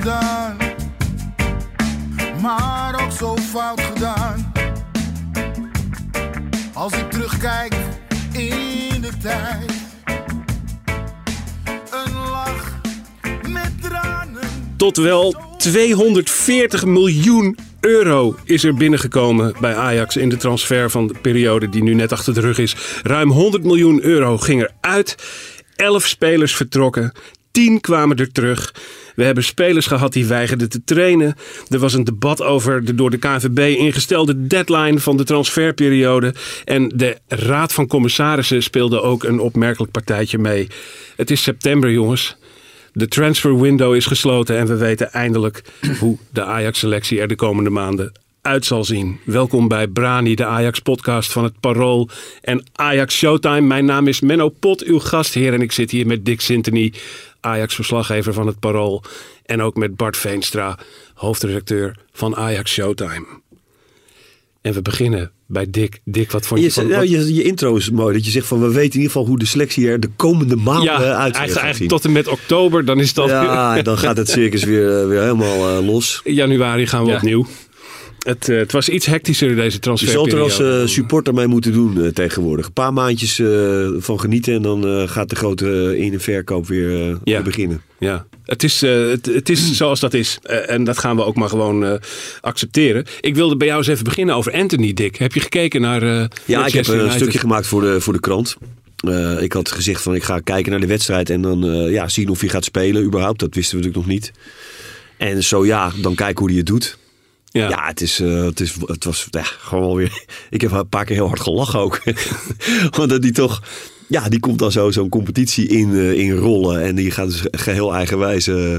Gedaan, maar ook zo fout gedaan. Als ik terugkijk in de tijd, een lach met tranen. Tot wel 240 miljoen euro is er binnengekomen bij Ajax in de transfer van de periode die nu net achter de rug is. Ruim 100 miljoen euro ging eruit. 11 spelers vertrokken. 10 kwamen er terug. We hebben spelers gehad die weigerden te trainen. Er was een debat over de door de KNVB ingestelde deadline van de transferperiode. En de Raad van Commissarissen speelde ook een opmerkelijk partijtje mee. Het is september, jongens. De transfer window is gesloten en we weten eindelijk hoe de Ajax-selectie er de komende maanden uit zal zien. Welkom bij Brani, de Ajax-podcast van het Parool en Ajax Showtime. Mijn naam is Menno Pot, uw gastheer en ik zit hier met Dick Sintony, Ajax-verslaggever van het Parool. En ook met Bart Veenstra, hoofdredacteur van Ajax Showtime. En we beginnen bij Dick. Dick, wat vond je, Je, van... nou, wat- je, je intro is mooi. Dat je zegt van we weten in ieder geval hoe de selectie er de komende maanden ja, uit eigenlijk, gaat eigenlijk tot en met oktober, dan is al Ja, dan gaat het circus weer, eh, weer helemaal eh, los. In januari gaan we Ja. opnieuw. Het, eh, het was iets hectischer deze Je zal transferperiode. er als eh, supporter mee moeten doen eh, tegenwoordig. Een paar maandjes van genieten en dan gaat de grote in- en verkoop weer, Ja. weer beginnen. Ja, het is, het, het is zoals dat is. En dat gaan we ook maar gewoon accepteren. Ik wilde bij jou eens even beginnen over Anthony, Dick. Heb je gekeken naar Ja, ik heb een United? stukje gemaakt voor de, voor de krant. Ik had gezegd van ik ga kijken naar de wedstrijd en dan ja, zien of hij gaat spelen überhaupt. Dat wisten we natuurlijk nog niet. En zo ja, dan kijken hoe hij het doet. Ja. Het, is, eh, het, is, het was ja, gewoon weer. Ik heb een paar keer heel hard gelachen ook. Want dat die toch. Ja, die komt dan zo zo'n competitie in, eh, in rollen. En die gaat dus geheel eigenwijs. eh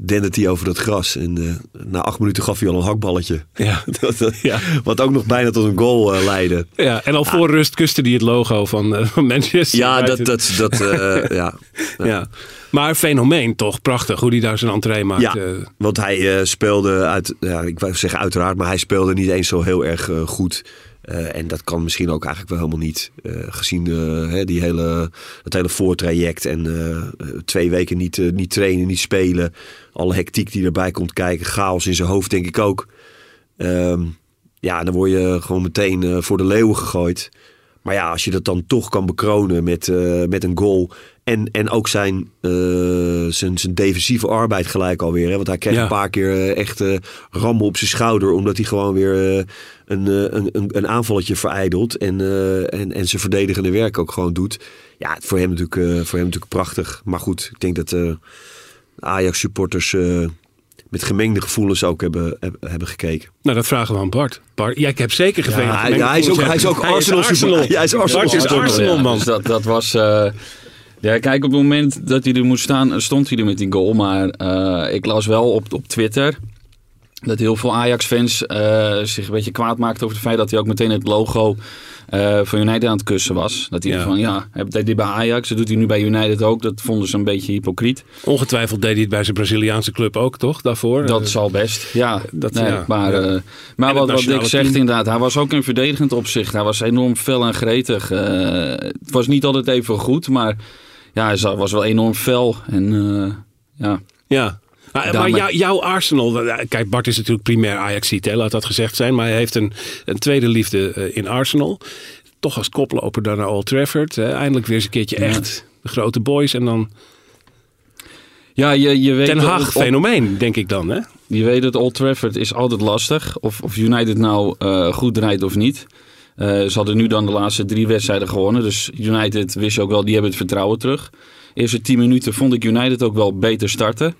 dendert hij over dat gras. En eh, na acht minuten gaf hij al een hakballetje. Ja. Dat- dat- Ja. Wat ook nog bijna tot een goal eh, leidde. Ja, en al voor rust kuste hij het logo van, eh, van Manchester Ja, dat, dat, dat eh, ja. Ja. Maar fenomeen toch, prachtig hoe hij daar zijn entree maakt. Ja, eh. want hij eh, speelde uit, ja, ik wou zeggen uiteraard, maar hij speelde niet eens zo heel erg eh, goed. Eh, en dat kan misschien ook eigenlijk wel helemaal niet. eh, gezien hè, die hele, het hele voortraject en twee weken niet, niet trainen, niet spelen. Alle hectiek die erbij komt kijken. Chaos in zijn hoofd denk ik ook. Ehm, ja, dan word je gewoon meteen voor de leeuwen gegooid. Maar ja, als je dat dan toch kan bekronen met, met een goal. En, en ook zijn, eh, zijn, zijn defensieve arbeid gelijk alweer. Hè? Want hij kreeg Ja. een paar keer eh, echt eh, rammen op zijn schouder. Omdat hij gewoon weer eh, een, een, een, aanvalletje verijdelt. En, eh, en, en zijn verdedigende werk ook gewoon doet. Ja, voor hem natuurlijk, eh, voor hem natuurlijk prachtig. Maar goed, ik denk dat Ajax supporters eh, met gemengde gevoelens ook hebben, hebben, gekeken. Nou, dat vragen we aan Bart. Bart, ja, ik heb zeker. Ja, hij- hij is ook- hij is ook Arsenal supporter. Ja, hij is Arsenal Bart is. Arsenal, Ja, man. Dus dat, dat was... ja, kijk, op het moment dat hij er moest staan, stond hij er met die goal. Maar eh, ik las wel op, op Twitter dat heel veel Ajax-fans eh, zich een beetje kwaad maakten over het feit dat hij ook meteen het logo eh, van United aan het kussen was. Dat hij Ja. van, ja, deed dit bij Ajax, dat doet hij nu bij United ook. Dat vonden ze een beetje hypocriet. Ongetwijfeld deed hij het bij zijn Braziliaanse club ook, toch? Daarvoor. Dat zal best, ja. dat- nee, ja, maar ja. maar wat, wat Dick zegt team. inderdaad, hij was ook in verdedigend opzicht. Hij was enorm fel en gretig. Het was niet altijd even goed, maar ja, hij was wel enorm fel. En eh, ja, Ja. Maar, maar jou- jouw Arsenal, eh, kijk Bart is natuurlijk primair Ajaxiet, laat dat gezegd zijn. Maar hij heeft een, een tweede liefde eh, in Arsenal. Toch als koploper daar naar Old Trafford. Hè. Eindelijk weer eens een keertje Ja. echt de grote boys. En dan ja je, je weet Ten Haag fenomeen, denk ik dan. Hè? Je weet dat Old Trafford is altijd lastig. Of, of United nou goed draait of niet. Eh, ze hadden nu dan de laatste drie wedstrijden gewonnen. Dus United wist je ook wel, die hebben het vertrouwen terug. Eerste tien minuten vond ik United ook wel beter starten.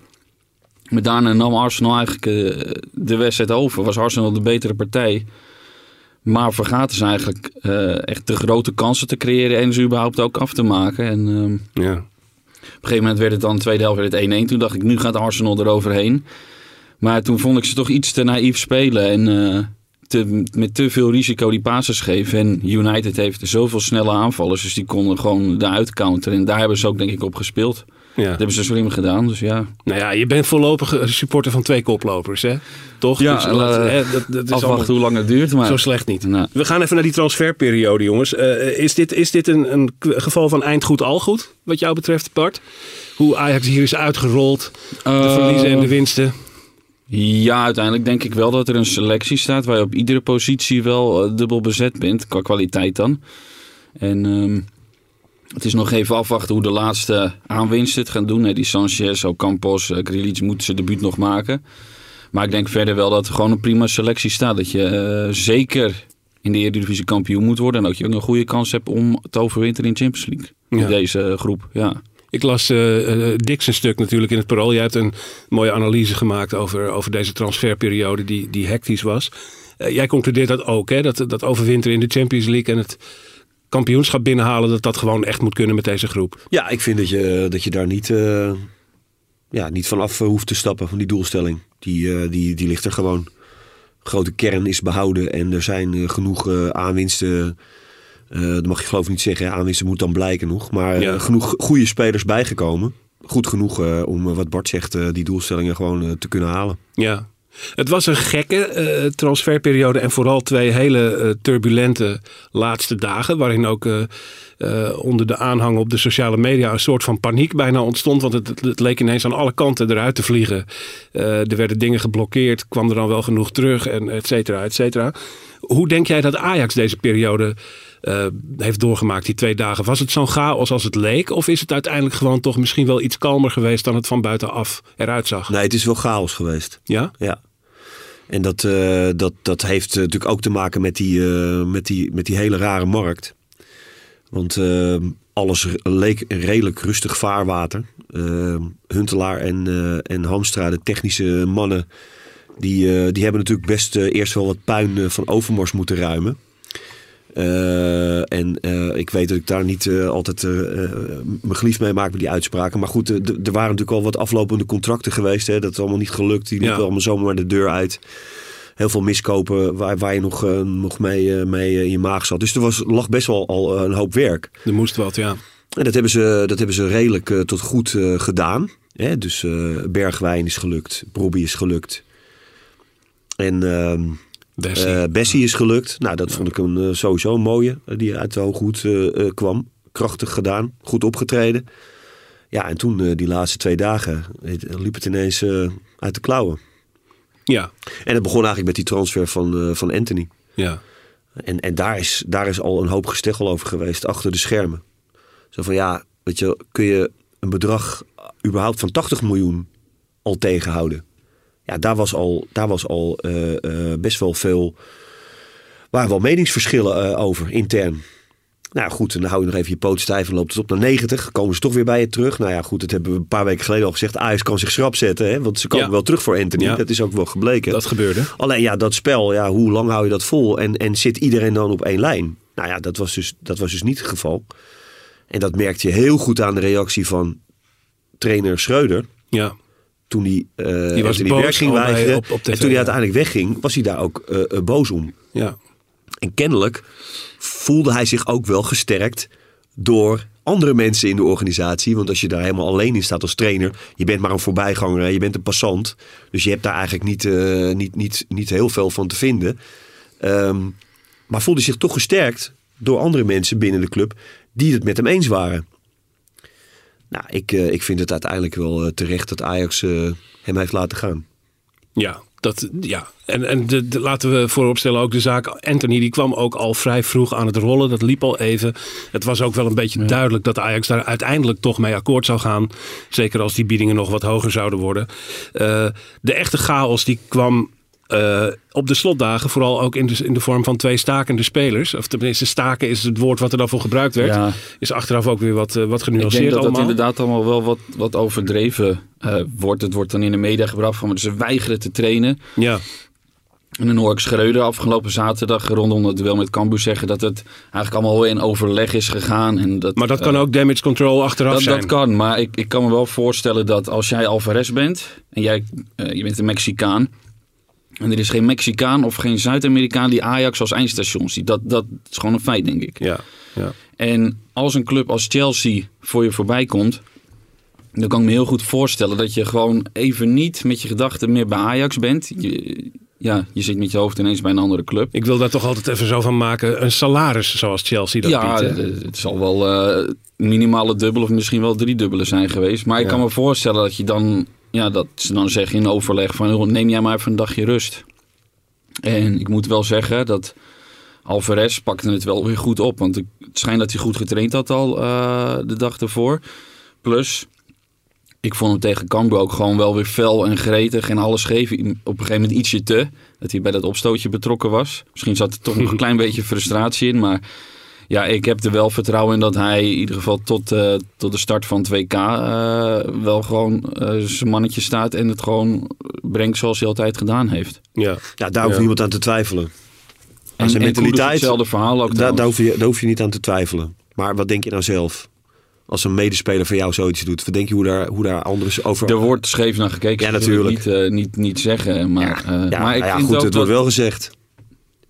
Maar daarna nam Arsenal eigenlijk eh, de wedstrijd over. Was Arsenal de betere partij. Maar vergaten ze eigenlijk eh, echt de grote kansen te creëren en ze überhaupt ook af te maken. En ehm, Ja. op een gegeven moment werd het dan, de tweede helft werd het 1-1. Toen dacht ik, nu gaat Arsenal eroverheen. Maar toen vond ik ze toch iets te naïef spelen. En te, met te veel risico die passes geven. En United heeft zoveel snelle aanvallers. Dus die konden gewoon eruit counteren. En daar hebben ze ook denk ik op gespeeld. ja. Dat hebben ze slim gedaan. Dus ja, Nou ja, je bent voorlopig supporter van twee koplopers, hè? Toch? Ja, Dus eh, hè, dat, dat is allemaal afwachten hoe lang het duurt. Maar zo slecht niet. Nou. We gaan even naar die transferperiode, jongens. Eh, is dit, is dit een, een geval van eind goed al goed, wat jou betreft, Bart? Hoe Ajax hier is uitgerold, de Eh, verliezen en de winsten. Ja, uiteindelijk denk ik wel dat er een selectie staat waar je op iedere positie wel eh, dubbel bezet bent, qua kwaliteit dan. En ehm, het is nog even afwachten hoe de laatste aanwinsten het gaan doen. Hè. Die Sanchez, Ocampos, uh, Grilic moeten ze debuut nog maken. Maar ik denk verder wel dat er gewoon een prima selectie staat. Dat je eh, zeker in de Eredivisie kampioen moet worden. En dat je ook een goede kans hebt om te overwinteren in Champions League. Ja. In deze eh, groep, ja. Ik las eh eh, Dix een stuk natuurlijk in het Parool. Jij hebt een mooie analyse gemaakt over, over deze transferperiode die, die hectisch was. Eh, jij concludeert dat ook, hè? Dat, dat overwinteren in de Champions League en het kampioenschap binnenhalen... dat dat gewoon echt moet kunnen met deze groep. Ja, ik vind dat je, dat je daar niet, eh, ja, niet van af eh, hoeft te stappen, van die doelstelling. Die, die, die ligt er gewoon. Grote kern is behouden en er zijn genoeg aanwinsten. Eh, dat mag je geloof ik niet zeggen, hè. aanwinsten moet dan blijken nog. Maar eh, Ja. genoeg goede spelers bijgekomen. Goed genoeg eh, om, wat Bart zegt, die doelstellingen gewoon te kunnen halen. Ja. Het was een gekke transferperiode en vooral twee hele turbulente laatste dagen. Waarin ook onder de aanhang op de sociale media een soort van paniek bijna ontstond. Want het, het, leek ineens aan alle kanten eruit te vliegen. Er werden dingen geblokkeerd, kwam er dan wel genoeg terug en et cetera, et cetera. Hoe denk jij dat Ajax deze periode eh, heeft doorgemaakt, die twee dagen? Was het zo'n chaos als het leek? Of is het uiteindelijk gewoon toch misschien wel iets kalmer geweest dan het van buitenaf eruit zag? Nee, het is wel chaos geweest. Ja? Ja. En dat, eh, dat, dat heeft eh, natuurlijk ook te maken met die, met die, met die hele rare markt. Want alles leek redelijk rustig vaarwater. Huntelaar en, en Hamstra, de technische mannen, die, die hebben natuurlijk best eerst wel wat puin van Overmars moeten ruimen. Eh, en eh, ik weet dat ik daar niet eh, altijd mijn geliefd mee maak met die uitspraken. Maar goed, er waren natuurlijk al wat aflopende contracten geweest. Hè. Dat is allemaal niet gelukt. Die liepen Ja. allemaal zomaar de deur uit. Heel veel miskopen waar, waar je nog, nog mee, mee in je maag zat. Dus er was, lag best wel al een hoop werk. Er moest wat, ja. En dat hebben ze, dat hebben ze redelijk tot goed gedaan. Hè? Dus Bergwijn is gelukt. Brobby is gelukt. En ehm, Bessie. eh, Bessie is gelukt. Nou, dat vond ik een, eh, sowieso een mooie. eh, die uit de hooghoed kwam. Krachtig gedaan. Goed opgetreden. Ja, en toen die laatste twee dagen liep het ineens uit de klauwen. ja, En het begon eigenlijk met die transfer van, van Anthony. ja. En, en daar, is, daar is al een hoop gesteggel over geweest achter de schermen. Zo van ja, weet je, kun je een bedrag überhaupt van 80 miljoen al tegenhouden? Ja, daar was al, daar was al eh, eh, best wel veel. waren wel meningsverschillen eh, over intern. Nou goed, en dan hou je nog even je poot stijf en loopt het op naar 90. Komen ze toch weer bij je terug. Nou ja, goed, dat hebben we een paar weken geleden al gezegd. Ajax kan zich schrap zetten, hè, want ze komen Ja. wel terug voor Anthony. Ja. Dat is ook wel gebleken. Dat gebeurde. Alleen ja, dat spel, ja, hoe lang hou je dat vol? En, en zit iedereen dan op één lijn? Nou ja, dat was, dus, dat was dus niet het geval. En dat merkte je heel goed aan de reactie van trainer Schreuder. Ja, Toen hij eh Die was boos ging weigeren. op- op TV, en toen hij uiteindelijk wegging, was hij daar ook eh, eh, boos om. ja. En kennelijk voelde hij zich ook wel gesterkt door andere mensen in de organisatie. Want als je daar helemaal alleen in staat als trainer, je bent maar een voorbijganger, hè, je bent een passant. Dus je hebt daar eigenlijk niet, niet, niet, niet heel veel van te vinden. Ehm, maar voelde zich toch gesterkt door andere mensen binnen de club die het met hem eens waren. Nou, ik, eh, ik vind het uiteindelijk wel eh, terecht dat Ajax eh, hem heeft laten gaan. Ja, dat, ja. en, en de, de- laten we vooropstellen ook de zaak. Anthony die kwam ook al vrij vroeg aan het rollen. Dat liep al even. Het was ook wel een beetje duidelijk dat Ajax daar uiteindelijk toch mee akkoord zou gaan. Zeker als die biedingen nog wat hoger zouden worden. Eh, de echte chaos die kwam eh, op de slotdagen vooral ook in de, in de vorm van twee stakende spelers. Of tenminste, staken is het woord wat er dan voor gebruikt werd. Ja. Is achteraf ook weer wat, eh, wat Ik genuanceerd denk dat dat inderdaad allemaal wel wat, wat overdreven eh, wordt. Het wordt dan in de media gebracht van ze weigeren te trainen. Ja, En dan hoor ik Schreuder afgelopen zaterdag rondom het duel met Cambuur zeggen dat het eigenlijk allemaal in overleg is gegaan. En dat, maar dat kan ook damage control achteraf dat, zijn. dat kan, maar ik, ik kan me wel voorstellen dat als jij Alvarez bent en jij je bent een Mexicaan. En er is geen Mexicaan of geen Zuid-Amerikaan die Ajax als eindstation ziet. Dat, dat is gewoon een feit, denk ik. Ja, ja. En als een club als Chelsea voor je voorbij komt, dan kan ik me heel goed voorstellen dat je gewoon even niet met je gedachten meer bij Ajax bent. Je, ja, je zit met je hoofd ineens bij een andere club. Ik wil daar toch altijd even zo van maken. Een salaris zoals Chelsea dat ja, biedt. hè? het, zal wel eh minimale dubbel of misschien wel drie dubbele zijn geweest. Maar ik Ja. kan me voorstellen dat je dan, ja, dat ze dan zeggen in overleg van "Joh, neem jij maar even een dagje rust. En ik moet wel zeggen dat Alvarez pakte het wel weer goed op. Want het schijnt dat hij goed getraind had al eh, de dag ervoor. Plus, ik vond hem tegen Cambuur ook gewoon wel weer fel en gretig. En alles hij op een gegeven moment ietsje te. Dat hij bij dat opstootje betrokken was. Misschien zat er toch nog een klein beetje frustratie in. Maar ja, ik heb er wel vertrouwen in dat hij in ieder geval tot, eh, tot de start van het WK eh, wel gewoon eh, zijn mannetje staat. En het gewoon brengt zoals hij altijd gedaan heeft. ja. Ja, daar hoeft Ja. niemand aan te twijfelen. En, Aan zijn en mentaliteit, hetzelfde verhaal ook daar, hoef je, daar hoef je niet aan te twijfelen. Maar wat denk je nou zelf? Als een medespeler van jou zoiets doet. Wat denk je hoe daar, hoe daar anderen over... Er wordt scheef naar gekeken. Ja, natuurlijk. Niet, eh, niet, niet zeggen. Maar, ja, eh, ja, maar ik ja, vind goed, ook het dat- wordt wel gezegd.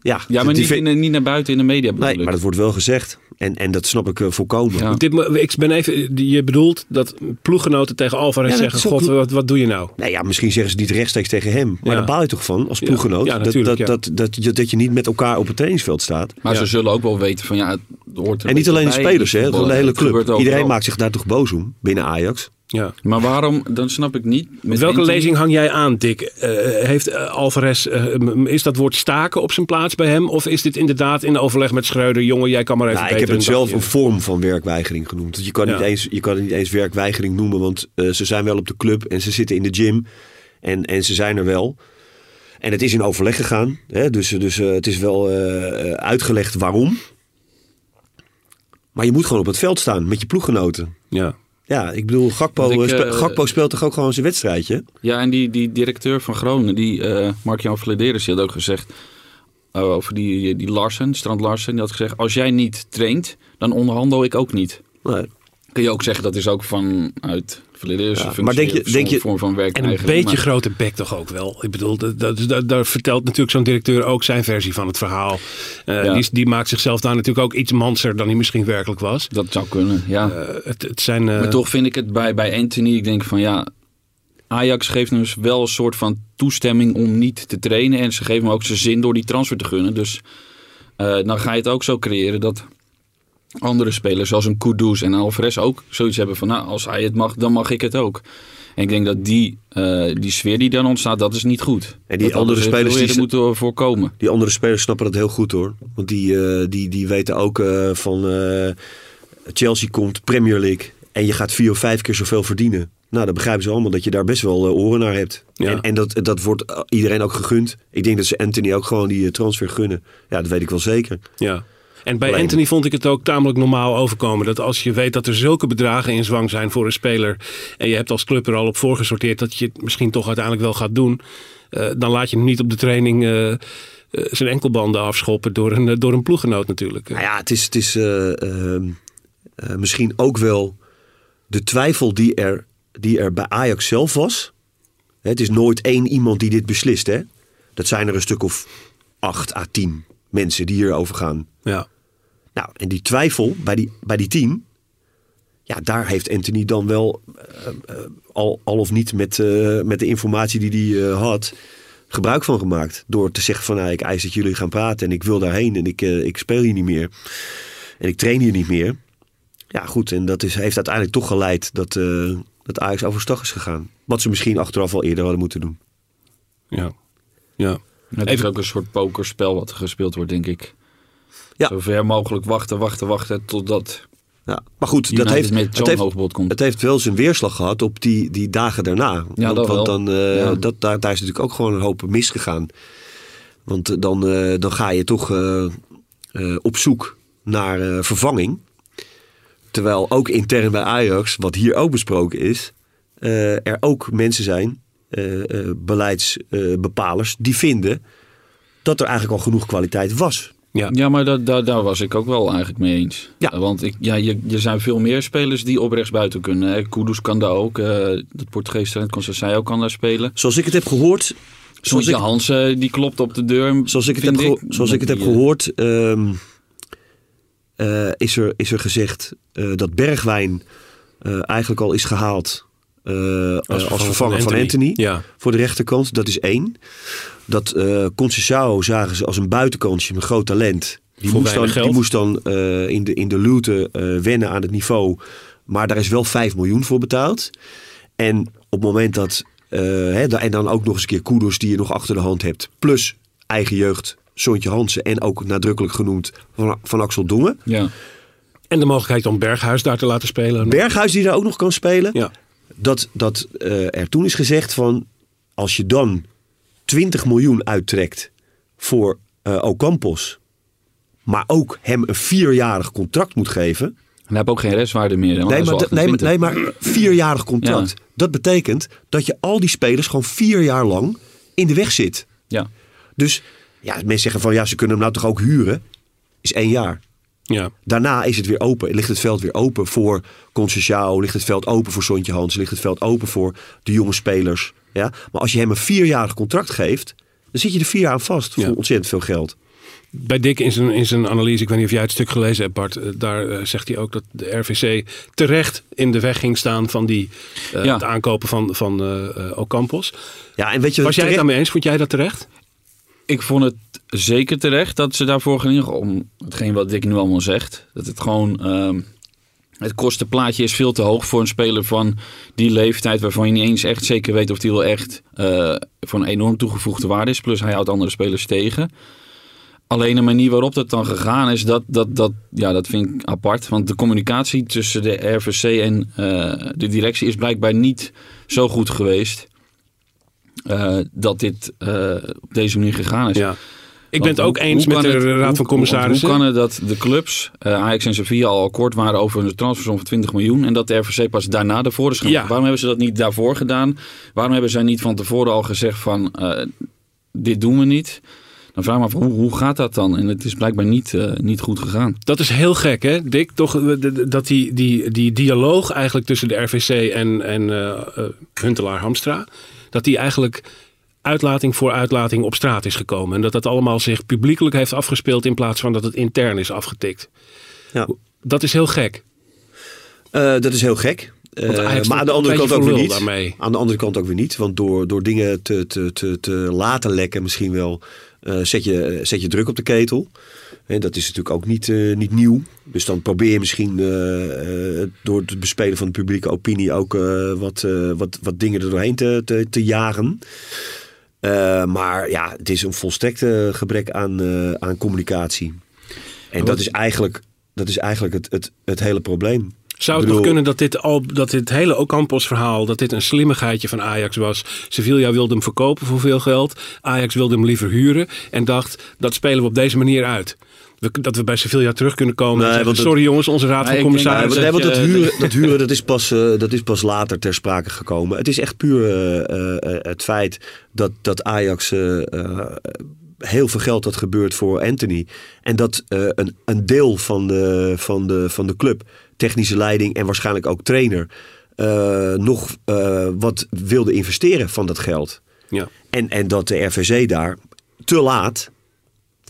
Ja, Ja, maar die niet, in, niet naar buiten in de media bedoel Nee, ik. maar dat wordt wel gezegd. En, en dat snap ik eh, volkomen. Ja. Dit, ik ben even, je bedoelt dat ploeggenoten tegen Alvarez Ja, zeggen: ook- God, wat, wat doe je nou? Nee, ja, misschien zeggen ze niet rechtstreeks tegen hem. Maar Ja. daar baal je toch van als ploeggenoot. Ja, dat, dat, ja. dat, dat, je, dat je niet met elkaar op het trainingsveld staat. Maar Ja. ze zullen ook wel weten van ja, het hoort er En niet een alleen de spelers, hè, de hele club. Iedereen maakt zich daar toch boos om binnen Ajax. Ja. Maar waarom, dan snap ik niet. Met welke Anthony- lezing hang jij aan, Dick? Eh, heeft eh, Alvarez, eh, is dat woord staken op zijn plaats bij hem? Of is dit inderdaad in overleg met Schreuder? Jongen, jij kan maar even Nou, ik heb het zelf een vorm van werkweigering genoemd. Je kan, Ja. niet eens, je kan het niet eens werkweigering noemen, want eh, ze zijn wel op de club en ze zitten in de gym. En, en ze zijn er wel. En het is in overleg gegaan. Hè? Dus, dus eh, het is wel eh, uitgelegd waarom. Maar je moet gewoon op het veld staan met je ploeggenoten. Ja. Ja, ik bedoel, Gakpo, ik, eh, Gakpo speelt toch ook gewoon zijn wedstrijdje? Ja, en die, die directeur van Groningen, die eh Mark-Jan Vladeris, die had ook gezegd eh, over die, die Larsen, Strand Larsen, die had gezegd, als jij niet traint, dan onderhandel ik ook niet. Nee. Kun je ook zeggen, dat is ook vanuit Ja, functie maar denk je- denk je- vorm van werk En een beetje maar- grote bek toch ook wel. Ik bedoel, dat, dat, dat- daar vertelt natuurlijk zo'n directeur ook zijn versie van het verhaal. Eh, Ja. die, die maakt zichzelf daar natuurlijk ook iets manser dan hij misschien werkelijk was. Dat zou kunnen, ja. Eh, het, het zijn, eh, Maar toch vind ik het bij, bij Anthony, ik denk van ja, Ajax geeft hem dus wel een soort van toestemming om niet te trainen. En ze geven hem ook zijn zin door die transfer te gunnen. Dus eh, dan ga je het ook zo creëren dat andere spelers zoals een Kudus en Alvarez ook zoiets hebben van nou, als hij het mag, dan mag ik het ook. En ik denk dat die, eh, die sfeer die dan ontstaat, dat is niet goed. En die dat andere spelers die moeten voorkomen. Die andere spelers snappen dat heel goed hoor. Want die, eh, die, die weten ook eh, van eh, Chelsea komt, Premier League. En je gaat vier of vijf keer zoveel verdienen. Nou, dan begrijpen ze allemaal dat je daar best wel oren naar hebt. Ja. En, en dat, dat wordt iedereen ook gegund. Ik denk dat ze Anthony ook gewoon die transfer gunnen. Ja, dat weet ik wel zeker. Ja. En bij Alleen- Anthony vond ik het ook tamelijk normaal overkomen. Dat als je weet dat er zulke bedragen in zwang zijn voor een speler. En je hebt als club er al op voorgesorteerd dat je het misschien toch uiteindelijk wel gaat doen. eh, dan laat je hem niet op de training eh, eh, zijn enkelbanden afschoppen door een, door een ploeggenoot natuurlijk. Nou ja, het is, het is eh, ehm, eh, misschien ook wel de twijfel die er, die er bij Ajax zelf was. Het is nooit één iemand die dit beslist. Hè? Dat zijn er een stuk of acht à tien mensen die hierover gaan. Ja. Nou, en die twijfel bij die, bij die tien, ja, daar heeft Anthony dan wel eh, eh, al, al of niet met, eh, met de informatie die hij had, gebruik van gemaakt. Door te zeggen van, nou, ik eis dat jullie gaan praten en ik wil daarheen en ik, ik speel hier niet meer. En ik train hier niet meer. Ja, goed, en dat is, heeft uiteindelijk toch geleid dat, dat Ajax overstag is gegaan. Wat ze misschien achteraf al eerder hadden moeten doen. Ja. ja. Het Even- is ook een soort pokerspel wat er gespeeld wordt, denk ik. Ja. Zo ver mogelijk wachten, wachten, wachten totdat Ja. Maar goed, dat heeft, het, heeft, komt. het heeft wel zijn weerslag gehad op die, die dagen daarna. Ja, want want dan, eh, Ja. dat, daar, daar is natuurlijk ook gewoon een hoop misgegaan. Want eh, dan, eh, dan ga je toch op zoek naar vervanging. Terwijl ook intern bij Ajax, wat hier ook besproken is, er ook mensen zijn, beleidsbepalers, die vinden dat er eigenlijk al genoeg kwaliteit was. Ja. Ja, maar dat, daar, daar was ik ook wel eigenlijk mee eens. Ja. Want ik, ja, je, er zijn veel meer spelers die op rechtsbuiten kunnen. hè. Kudus kan daar ook. eh het Portugees talent Conceição kan daar spelen. Zoals ik het heb gehoord, zoals ik, Hansen, die klopt op de deur. Zoals ik het heb, geho- zoals ik het heb Die, eh, gehoord, ehm, eh, is, er, is er gezegd eh, dat Bergwijn eh, eigenlijk al is gehaald eh, als, als vervanger van Anthony. Ja. Voor de rechterkant, dat is één. Dat eh Conceição zagen ze als een buitenkantje, een groot talent. Die Voor moest dan, weinig die geld. moest dan eh, in de, in de luwte eh, wennen aan het niveau. Maar daar is wel 5 miljoen voor betaald. En op het moment dat... eh, hè, en dan ook nog eens een keer Kudus die je nog achter de hand hebt. Plus eigen jeugd, Sontje Hansen. En ook nadrukkelijk genoemd van, van Axel Dongen. Ja. En de mogelijkheid om Berghuis daar te laten spelen. Berghuis die daar ook nog kan spelen. Ja. Dat, dat eh, er toen is gezegd van... Als je dan 20 miljoen uittrekt voor eh Ocampos... maar ook hem een vierjarig contract moet geven... En hij heeft ook geen restwaarde meer. Nee maar, nee, maar, 28. nee, maar vierjarig contract. Ja. Dat betekent dat je al die spelers gewoon vier jaar lang in de weg zit. Ja. Dus ja, mensen zeggen van ja, ze kunnen hem nou toch ook huren. Is één jaar. Ja. Daarna is het weer open. Ligt het veld weer open voor Conceição. Ligt het veld open voor Sontje Hans. Ligt het veld open voor de jonge spelers. Ja? Maar als je hem een vierjarig contract geeft, dan zit je er vier jaar aan vast. Ja. Voor ontzettend veel geld. Bij Dick in zijn, in zijn analyse, ik weet niet of jij het stuk gelezen hebt Bart, eh, daar eh, zegt hij ook dat de RVC terecht in de weg ging staan van die, eh, Ja. het aankopen van, van eh eh, Ocampos. Ja, en weet je, Was jij het daarmee eens? Vond jij dat terecht? Ik vond het zeker terecht dat ze daarvoor gingen. Om hetgeen wat Dick nu allemaal zegt. Dat het gewoon... ehm, het kostenplaatje is veel te hoog voor een speler van die leeftijd... waarvan je niet eens echt zeker weet of die wel echt eh, van enorm toegevoegde waarde is. Plus hij houdt andere spelers tegen. Alleen de manier waarop dat dan gegaan is, dat, dat, dat, ja, dat vind ik apart. Want de communicatie tussen de RVC en eh, de directie is blijkbaar niet zo goed geweest... eh, dat dit eh, op deze manier gegaan is. Ja. Ik ben het ook eens met de het- Raad hoe- van Commissarissen. Hoe kan het dat de clubs, eh, Ajax en Sevilla, al akkoord waren over een transfersom van 20 miljoen en dat de RVC pas daarna ervoor is gegaan? Ja. Waarom hebben ze dat niet daarvoor gedaan? Waarom hebben zij niet van tevoren al gezegd van dit doen we niet? Dan vraag ik me af, hoe, hoe gaat dat dan? En het is blijkbaar niet, niet goed gegaan. Dat is heel gek, hè, Dick? Toch, dat die, die, die dialoog eigenlijk tussen de RVC en, en eh, eh, Huntelaar Hamstra... dat die eigenlijk uitlating voor uitlating op straat is gekomen. En dat dat allemaal zich publiekelijk heeft afgespeeld... in plaats van dat het intern is afgetikt. Ja. Dat is heel gek. Eh, dat is heel gek. Eh, maar aan de andere kant ook weer niet. daarmee. Aan de andere kant ook weer niet. Want door, door dingen te, te, te, te laten lekken misschien wel... eh, zet, je, zet je druk op de ketel. En dat is natuurlijk ook niet, eh, niet nieuw. Dus dan probeer je misschien eh, eh, door het bespelen van de publieke opinie... ook wat, wat, wat dingen er doorheen te, te, te jagen. Maar ja, het is een volstrekte gebrek aan, aan communicatie. En dat is eigenlijk, dat is eigenlijk het, het, het hele probleem. Zou het bedoel- nog kunnen dat dit, al, dat dit hele Ocampos-verhaal... dat dit een slimmigheidje van Ajax was? Sevilla wilde hem verkopen voor veel geld. Ajax wilde hem liever huren. En dacht, dat spelen we op deze manier uit. We, dat we bij Sevilla terug kunnen komen Nee, zeggen... het- sorry jongens, onze raad van commissarissen... want, nee, want dat huren, dat, huren dat, is pas, eh, dat is pas later ter sprake gekomen. Het is echt puur eh, eh, het feit dat, dat Ajax heel veel geld had gebeurd voor Anthony. En dat een, een deel van de, van, de, van de club, technische leiding en waarschijnlijk ook trainer, nog wat wilde investeren van dat geld. Ja. En, en dat de RVC daar te laat,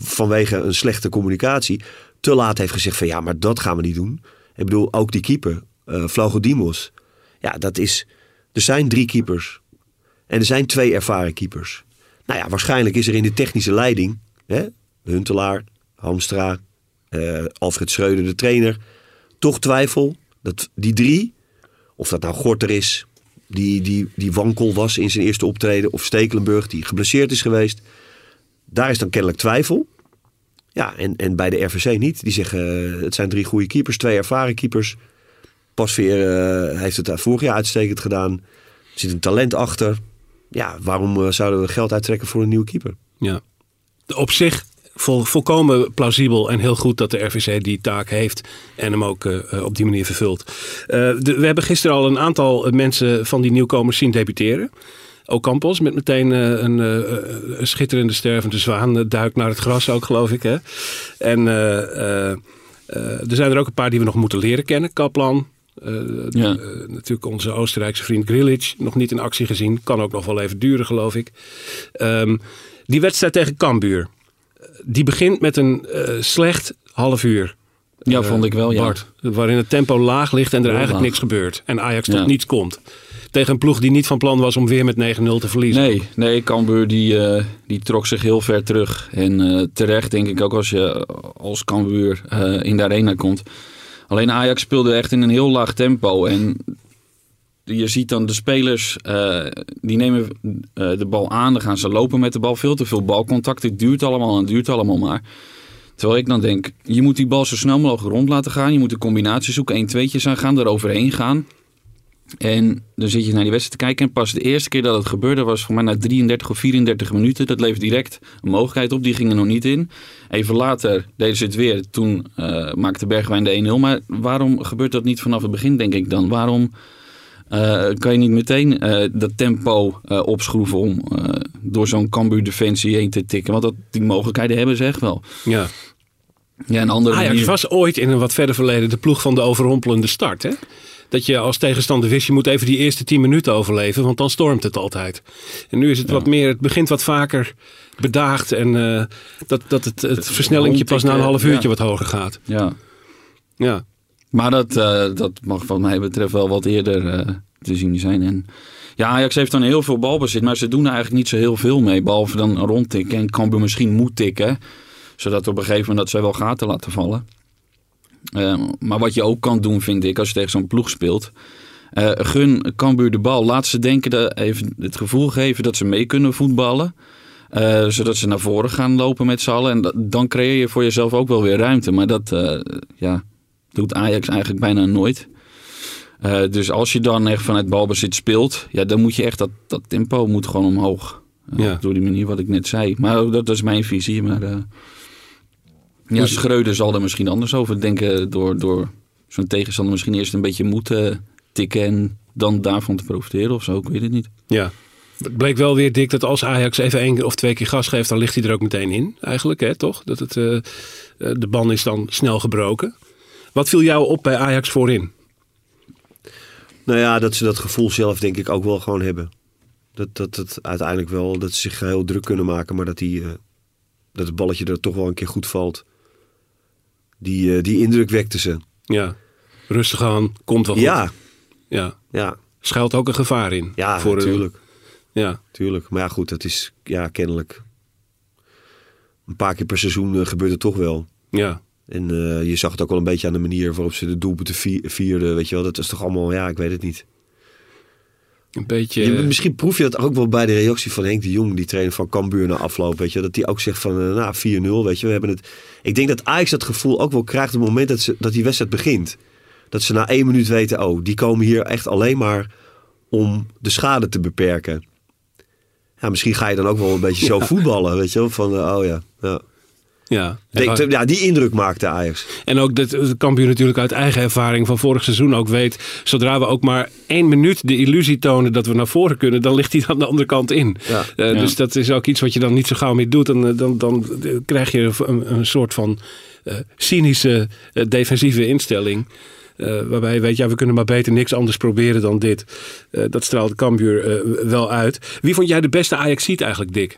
vanwege een slechte communicatie, te laat heeft gezegd van ja, maar dat gaan we niet doen. Ik bedoel, ook die keeper, Vlagodimos. Ja, dat is, er zijn drie keepers. En er zijn twee ervaren keepers. Nou ja, waarschijnlijk is er in de technische leiding, hè, Huntelaar, Hamstra, eh, Alfred Schreuder, de trainer, toch twijfel dat die drie, of dat nou Gorter is, die, die, die wankel was in zijn eerste optreden, of Stekelenburg, die geblesseerd is geweest, daar is dan kennelijk twijfel. Ja, en, en bij de RVC niet. Die zeggen, eh, het zijn drie goede keepers, twee ervaren keepers. Pasveer eh heeft het vorig jaar uitstekend gedaan. Er zit een talent achter. Ja, waarom eh, zouden we geld uittrekken voor een nieuwe keeper? Ja. Op zich vol, volkomen plausibel en heel goed dat de RVC die taak heeft en hem ook op die manier vervult. We hebben gisteren al een aantal mensen van die nieuwkomers zien debuteren. Ocampos met meteen eh, een, eh, een schitterende stervende zwaan eh, duikt naar het gras ook geloof ik. Hè? En er zijn er ook een paar die we nog moeten leren kennen. Kaplan, Ja. natuurlijk onze Oostenrijkse vriend Grilic, nog niet in actie gezien. Kan ook nog wel even duren, geloof ik. Ehm, die wedstrijd tegen Cambuur, die begint met een slecht half uur. Ja, vond ik wel, ja. Bart, waarin het tempo laag ligt en er Heel eigenlijk laag. niks gebeurt. En Ajax tot Ja. niets komt. Tegen een ploeg die niet van plan was om weer met 9-0 te verliezen. Nee, nee Cambuur die, eh, die trok zich heel ver terug. En eh, terecht denk ik ook als je als Cambuur eh, in de arena komt. Alleen Ajax speelde echt in een heel laag tempo. En je ziet dan de spelers, die nemen de bal aan. Dan gaan ze lopen met de bal. Veel te veel balcontact. Het duurt allemaal en het duurt allemaal maar. Terwijl ik dan denk, je moet die bal zo snel mogelijk rond laten gaan. Je moet een combinatie zoeken, 1 tweetjes aan gaan, eroverheen gaan. En dan zit je naar die wedstrijd te kijken. En pas de eerste keer dat het gebeurde was voor mij na 33 of 34 minuten. Dat levert direct een mogelijkheid op. Die ging er nog niet in. Even later deden ze het weer. Toen eh, maakte Bergwijn de 1-0. Maar waarom gebeurt dat niet vanaf het begin, denk ik dan? Waarom eh, kan je niet meteen eh, dat tempo opschroeven om door zo'n Cambuur defensie heen te tikken? Want dat, die mogelijkheden hebben ze echt wel. Ja. Ja, een andere Ajax manier- was ooit in een wat verder verleden de ploeg van de overrompelende start. Hè? Dat je als tegenstander wist, je moet even die eerste 10 minuten overleven, want dan stormt het altijd. En nu is het wat meer, het begint wat vaker bedaagd en eh, dat, dat het, het versnellingje pas na een half uurtje Ja. wat hoger gaat. Ja. Ja. Maar dat, eh, dat mag wat mij betreft wel wat eerder eh, te zien zijn. En ja, Ajax heeft dan heel veel balbezit, maar ze doen er eigenlijk niet zo heel veel mee. Behalve dan rondtikken en Cambuur misschien moet tikken. Zodat op een gegeven moment dat zij wel gaten laten vallen. Eh, maar wat je ook kan doen, vind ik, als je tegen zo'n ploeg speelt. eh, gun Cambuur de bal. Laat ze denken, dat, even het gevoel geven dat ze mee kunnen voetballen. Eh, zodat ze naar voren gaan lopen met z'n allen. En dat- dan creëer je voor jezelf ook wel weer ruimte. Maar dat, eh, ja, doet Ajax eigenlijk bijna nooit. Dus als je dan echt vanuit balbezit speelt, ja, dan moet je echt dat, dat tempo moet gewoon omhoog. Ja. Door die manier wat ik net zei. Maar dat, dat is mijn visie. Maar ja, Dus- Schreuder zal er misschien anders over denken. Door, door zo'n tegenstander misschien eerst een beetje moeten tikken en dan daarvan te profiteren of zo. Ik weet het niet. ja. Het bleek wel weer dik dat als Ajax even één of twee keer gas geeft, dan ligt hij er ook meteen in. Eigenlijk, hè, toch? Dat het, eh, eh, de ban is dan snel gebroken. Wat viel jou op bij Ajax voorin? Nou ja, dat ze dat gevoel zelf denk ik ook wel gewoon hebben. Dat, dat het uiteindelijk wel, dat ze zich heel druk kunnen maken, maar dat, die, eh, dat het balletje er toch wel een keer goed valt. Die, eh, die indruk wekte ze. Ja. Rustig aan, komt wel goed. Ja, ja. ja, Schuilt ook een gevaar in. ja, voor een- natuurlijk. Ja. Tuurlijk. Maar ja, goed, dat is ja, kennelijk. Een paar keer per seizoen eh, gebeurt het toch wel. Ja. En eh, je zag het ook wel een beetje aan de manier waarop ze de doelpunten vi- vierden. Weet je wel, dat is toch allemaal, ja, ik weet het niet. Een beetje. Je- misschien proef je dat ook wel bij de reactie van Henk de Jong, die trainer van Cambuur na afloop. Weet je, dat die ook zegt van, eh, nou, 4-0, weet je, we hebben het. Ik denk dat Ajax dat gevoel ook wel krijgt op het moment dat, ze, dat die wedstrijd begint. Dat ze na één minuut weten, oh, die komen hier echt alleen maar om de schade te beperken. Ja, misschien ga je dan ook wel een beetje zo voetballen, weet je wel, van, eh, oh ja. ja. Ja. Denk- En, ja, die indruk maakte Ajax. en ook dat de Cambuur natuurlijk uit eigen ervaring van vorig seizoen ook weet. Zodra we ook maar één minuut de illusie tonen dat we naar voren kunnen, dan ligt hij aan de andere kant in. Ja. Eh, Ja. Dus dat is ook iets wat je dan niet zo gauw meer doet. En, eh, dan, dan eh, krijg je een, een soort van eh, cynische defensieve instelling. Eh, waarbij je weet, ja, we kunnen maar beter niks anders proberen dan dit. Eh, dat straalt Cambuur wel uit. Wie vond jij de beste Ajax-ziet eigenlijk, Dick?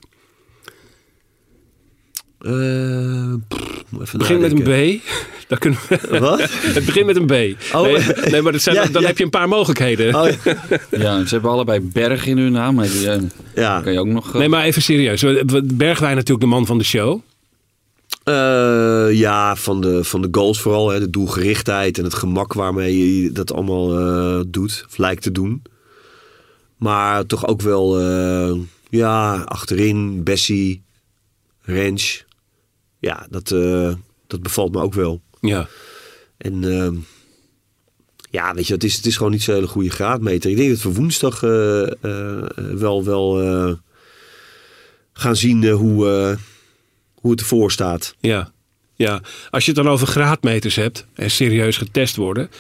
Eh, pff, even begint met een. B. Daar kunnen we, Wat? het begint met een B. Oh. Nee, nee, maar dat zijn, Ja, dan ja. heb je een paar mogelijkheden. Oh, ja. Ja, ze hebben allebei Berg in hun naam. Maar die eh, ja. kan je ook nog... eh, Nee, maar even serieus. Bergwijn natuurlijk de man van de show. Eh, ja, van de, van de goals vooral. Hè, de doelgerichtheid en het gemak waarmee je dat allemaal eh, doet. Of lijkt te doen. Maar toch ook wel, eh, ja, achterin, Bessie, Rens. Ja, dat, eh, dat bevalt me ook wel. Ja. En ehm, ja, weet je, het is, het is gewoon niet zo'n hele goede graadmeter. Ik denk dat we woensdag eh, eh, wel, wel eh, gaan zien hoe, eh, hoe het ervoor staat. Ja. ja. Als je het dan over graadmeters hebt en serieus getest worden.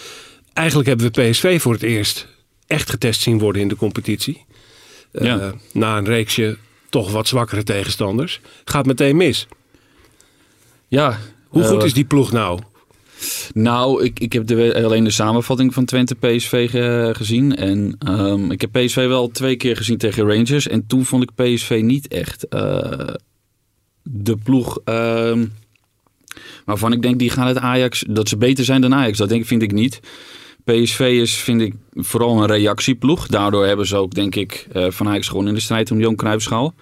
Eigenlijk hebben we PSV voor het eerst echt getest zien worden in de competitie. Eh, Ja. Na een reeksje toch wat zwakkere tegenstanders. Gaat meteen mis. Ja. Hoe eh, goed is die ploeg nou? Nou, ik, ik heb de, alleen de samenvatting van Twente PSV ge- gezien. En ehm, ik heb PSV wel twee keer gezien tegen Rangers. En toen vond ik PSV niet echt eh, de ploeg ehm, waarvan ik denk die gaan het Ajax, dat ze beter zijn dan Ajax. Dat denk, vind ik niet. PSV is, vind ik, vooral een reactieploeg. Daardoor hebben ze ook, denk ik, eh, van Ajax gewoon in de strijd om Johan Cruijffschaal.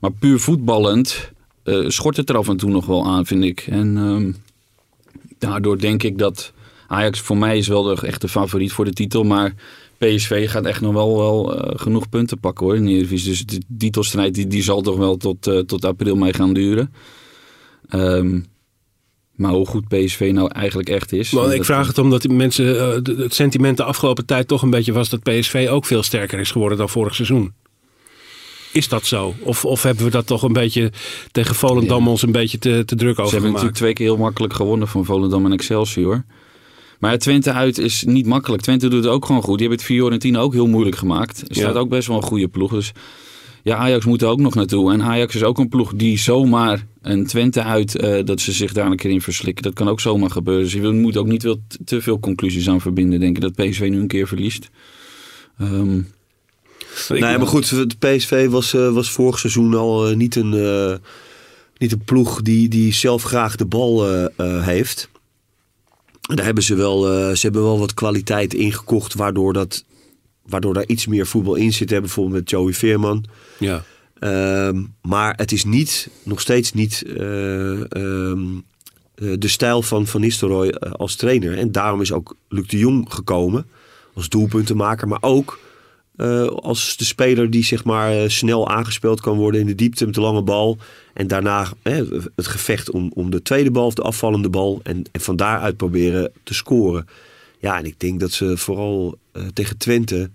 Maar puur voetballend eh, schort het er af en toe nog wel aan, vind ik. En ehm, daardoor denk ik dat Ajax voor mij is wel de echte favoriet voor de titel. Maar PSV gaat echt nog wel, wel eh, genoeg punten pakken hoor in de Eredivisie. Dus de titelstrijd die, die zal toch wel tot, eh, tot april mee gaan duren. Ehm, maar hoe goed PSV nou eigenlijk echt is. Ik vraag het omdat mensen, het sentiment de afgelopen tijd toch een beetje was dat PSV ook veel sterker is geworden dan vorig seizoen. Is dat zo? Of, of hebben we dat toch een beetje tegen Volendam Ja. ons een beetje te, te druk Ze over hebben gemaakt? natuurlijk twee keer heel makkelijk gewonnen van Volendam en Excelsior. Maar Twente uit is niet makkelijk. Twente doet het ook gewoon goed. Die hebben het Fiorentina ook heel moeilijk gemaakt. Er staat Ja. ook best wel een goede ploeg. Dus ja, Ajax moet er ook nog naartoe. En Ajax is ook een ploeg die zomaar een Twente uit, eh, dat ze zich daar een keer in verslikken. Dat kan ook zomaar gebeuren. Dus je moet ook niet te veel conclusies aan verbinden. Denken dat PSV nu een keer verliest. Ehm, Ik- nee, maar goed, de PSV was, eh, was vorig seizoen al eh, niet, een, eh, niet een ploeg die, die zelf graag de bal heeft. Daar hebben ze wel, ze hebben wel wat kwaliteit ingekocht, waardoor, dat, waardoor daar iets meer voetbal in zit. Hè, Bijvoorbeeld met Joey Veerman. Ja. Ehm, maar het is niet, nog steeds niet eh, ehm, eh, de stijl van Van Nistelrooy als trainer. En daarom is ook Luc de Jong gekomen als doelpuntenmaker. Maar ook eh, als de speler die zeg maar eh, snel aangespeeld kan worden in de diepte met de lange bal. En daarna het gevecht om, om de tweede bal of de afvallende bal. En, en van daaruit proberen te scoren. Ja, en ik denk dat ze vooral eh, tegen Twente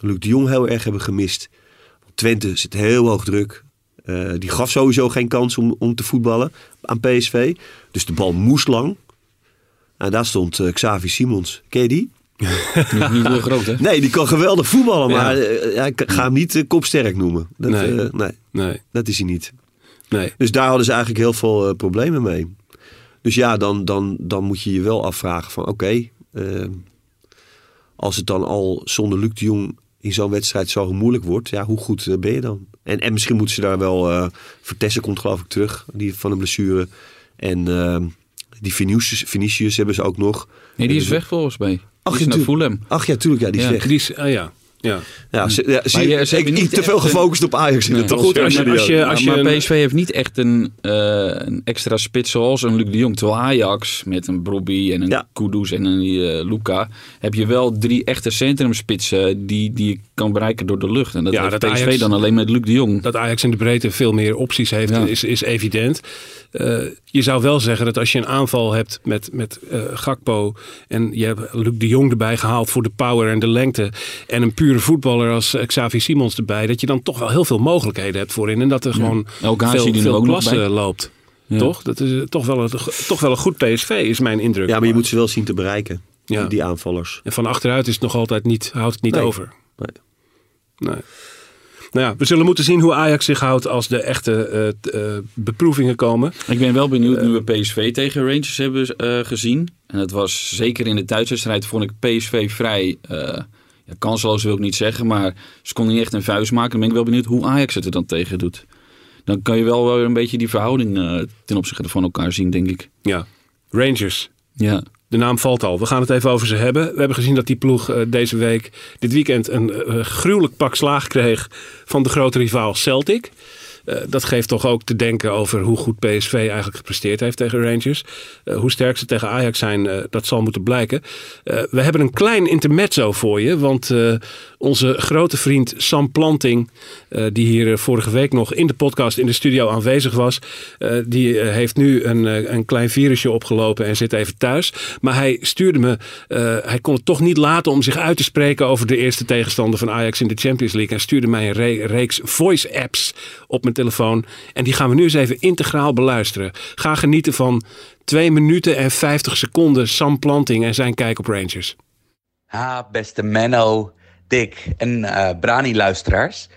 Luc de Jong heel erg hebben gemist. Twente zit heel hoog druk. Die gaf sowieso geen kans om, om te voetballen aan PSV. Dus de bal moest lang. En daar stond Xavi Simons. Ken je die? Niet, niet heel groot, hè? Nee, die kan geweldig voetballen. Ja. Maar eh, ja, ik ga hem niet eh, kopsterk noemen. Dat, Nee. nee. nee, Nee, dat is hij niet. nee. Dus daar hadden ze eigenlijk heel veel eh, problemen mee. Dus ja, dan, dan, dan moet je je wel afvragen van oké. eh, als het dan al zonder Luc de Jong in zo'n wedstrijd zo moeilijk wordt. Ja, hoe goed eh, ben je dan? En, en misschien moeten ze daar wel... eh Vertessen komt geloof ik terug die van een blessure. En eh, die Vinicius, Vinicius hebben ze ook nog. Nee, die is weg volgens mij. Ach, die is ja, naar. Fulham. Ach ja, tuurlijk. Ja, die is Ja. weg. Die is, ah, ja. Ja. Ja, ze, ja, zie je- ze ik, niet te veel een- gefocust op Ajax in Nee. de Maar goed, als je- als je- Maar- als maar, je- PSV heeft niet echt een, eh, een extra spits zoals een Luc de Jong. Terwijl Ajax met een Brobby en een Ja. Kudus en een eh, Luca... heb je wel drie echte centrumspitsen die, die je kan bereiken door de lucht. En dat Ja, heeft dat PSV Ajax- dan alleen met Luc de Jong. Dat Ajax in de breedte veel meer opties heeft, Ja. is, is evident. Eh, je zou wel zeggen dat als je een aanval hebt met, met eh, Gakpo... en je hebt Luc de Jong erbij gehaald voor de power en de lengte... en een pure voetballer als eh, Xavi Simons erbij... dat je dan toch wel heel veel mogelijkheden hebt voorin. En dat er gewoon El Ghazi veel, die veel klasse loopt. Ja. Toch? Dat is eh, toch wel, een, toch wel een goed PSV, is mijn indruk. Ja, maar je moet ze wel zien te bereiken. Ja. Die, aanvallers. En van achteruit is het nog altijd niet, houdt het niet Nee. over. Nee. Nee. Nou ja, we zullen moeten zien hoe Ajax zich houdt als de echte eh, t- beproevingen komen. Ik ben wel benieuwd nu we PSV tegen Rangers hebben eh, gezien. En het was zeker in de thuiswedstrijd vond ik PSV vrij... ja, kansloos wil ik niet zeggen, maar ze konden niet echt een vuist maken. Dan ben ik wel benieuwd hoe Ajax het er dan tegen doet. Dan kan je wel weer een beetje die verhouding eh, ten opzichte van elkaar zien, denk ik. Ja, Rangers. Ja, De naam valt al. We gaan het even over ze hebben. We hebben gezien dat die ploeg eh, deze week, dit weekend, een eh, gruwelijk pak slaag kreeg van de grote rivaal Celtic. Uh, dat geeft toch ook te denken over hoe goed PSV eigenlijk gepresteerd heeft tegen Rangers. Uh, hoe sterk ze tegen Ajax zijn, uh, dat zal moeten blijken. we hebben een klein intermezzo voor je, want onze grote vriend Sam Planting, die hier vorige week nog in de podcast in de studio aanwezig was, die heeft nu een, een klein virusje opgelopen en zit even thuis. Maar hij stuurde me, hij kon het toch niet laten om zich uit te spreken over de eerste tegenstander van Ajax in de Champions League. En stuurde mij een re reeks voice apps op mijn telefoon. En die gaan we nu eens even integraal beluisteren. Ga genieten van 2 minuten en 50 seconden Sam Planting en zijn kijk op Rangers. Ha, beste Menno, Dick en uh, Brani-luisteraars.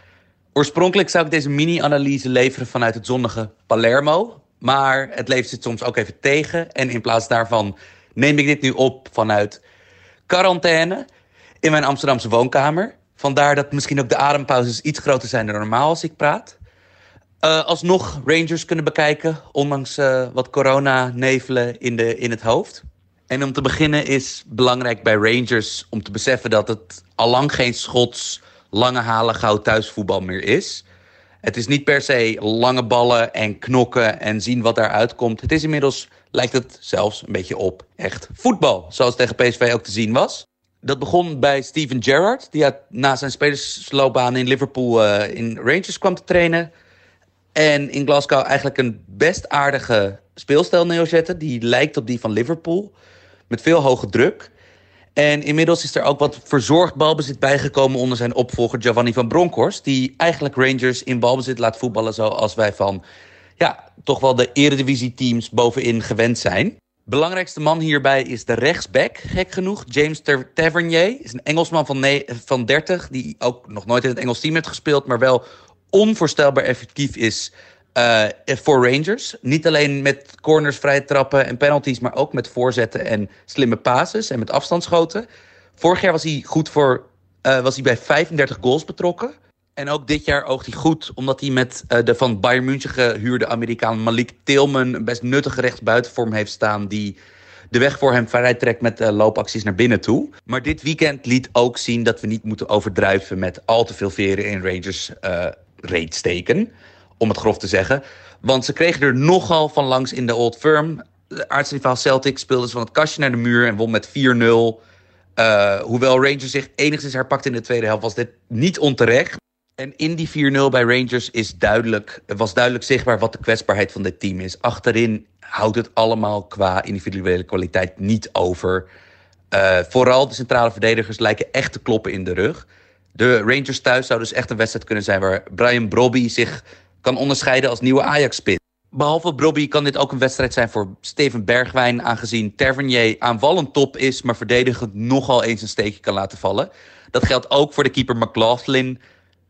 Oorspronkelijk zou ik deze mini-analyse leveren vanuit het zonnige Palermo. Maar het leeft het soms ook even tegen. En in plaats daarvan neem ik dit nu op vanuit quarantaine in mijn Amsterdamse woonkamer. Vandaar dat misschien ook de adempauzes iets groter zijn dan normaal als ik praat. Uh, alsnog Rangers kunnen bekijken, ondanks uh, wat corona-nevelen in, de, in het hoofd. En om te beginnen is belangrijk bij Rangers om te beseffen dat het allang geen Schots lange halen gauw thuisvoetbal meer is. Het is niet per se lange ballen en knokken en zien wat daaruit komt. Het is inmiddels, lijkt het zelfs een beetje op echt voetbal, zoals tegen PSV ook te zien was. Dat begon bij Steven Gerrard, die na zijn spelersloopbaan in Liverpool uh, in Rangers kwam te trainen. En in Glasgow eigenlijk een best aardige speelstijl neerzetten. Die lijkt op die van Liverpool. Met veel hoge druk. En inmiddels is er ook wat verzorgd balbezit bijgekomen onder zijn opvolger Giovanni van Bronckhorst. Die eigenlijk Rangers in balbezit laat voetballen zoals wij van ja, toch wel de eredivisie teams bovenin gewend zijn. Belangrijkste man hierbij is de rechtsback, gek genoeg. James Tavernier is een Engelsman van, van 30... die ook nog nooit in het Engels team heeft gespeeld... maar wel onvoorstelbaar effectief is uh, voor Rangers. Niet alleen met corners, vrije trappen en penalties... maar ook met voorzetten en slimme passes en met afstandsschoten. Vorig jaar was hij goed voor... Uh, was hij bij 35 goals betrokken. En ook dit jaar oogt hij goed, omdat hij met de van Bayern München gehuurde Amerikaan Malik Tilman een best nuttige rechtsbuitenvorm heeft staan die de weg voor hem vrij trekt met loopacties naar binnen toe. Maar dit weekend liet ook zien dat we niet moeten overdrijven met al te veel veren in Rangers uh, steken, om het grof te zeggen. Want ze kregen er nogal van langs in de Old Firm. De aartsrivaal Celtic speelde ze van het kastje naar de muur en won met 4-0. Uh, hoewel Rangers zich enigszins herpakte in de tweede helft, was dit niet onterecht. En in die 4-0 bij Rangers is duidelijk, was duidelijk zichtbaar wat de kwetsbaarheid van dit team is. Achterin houdt het allemaal qua individuele kwaliteit niet over. Uh, vooral de centrale verdedigers lijken echt te kloppen in de rug. De Rangers thuis zou dus echt een wedstrijd kunnen zijn waar Brian Brobby zich kan onderscheiden als nieuwe Ajax-spit. Behalve Brobby kan dit ook een wedstrijd zijn voor Steven Bergwijn, aangezien Tavernier aanvallend top is, maar verdedigend nogal eens een steekje kan laten vallen. Dat geldt ook voor de keeper McLaughlin,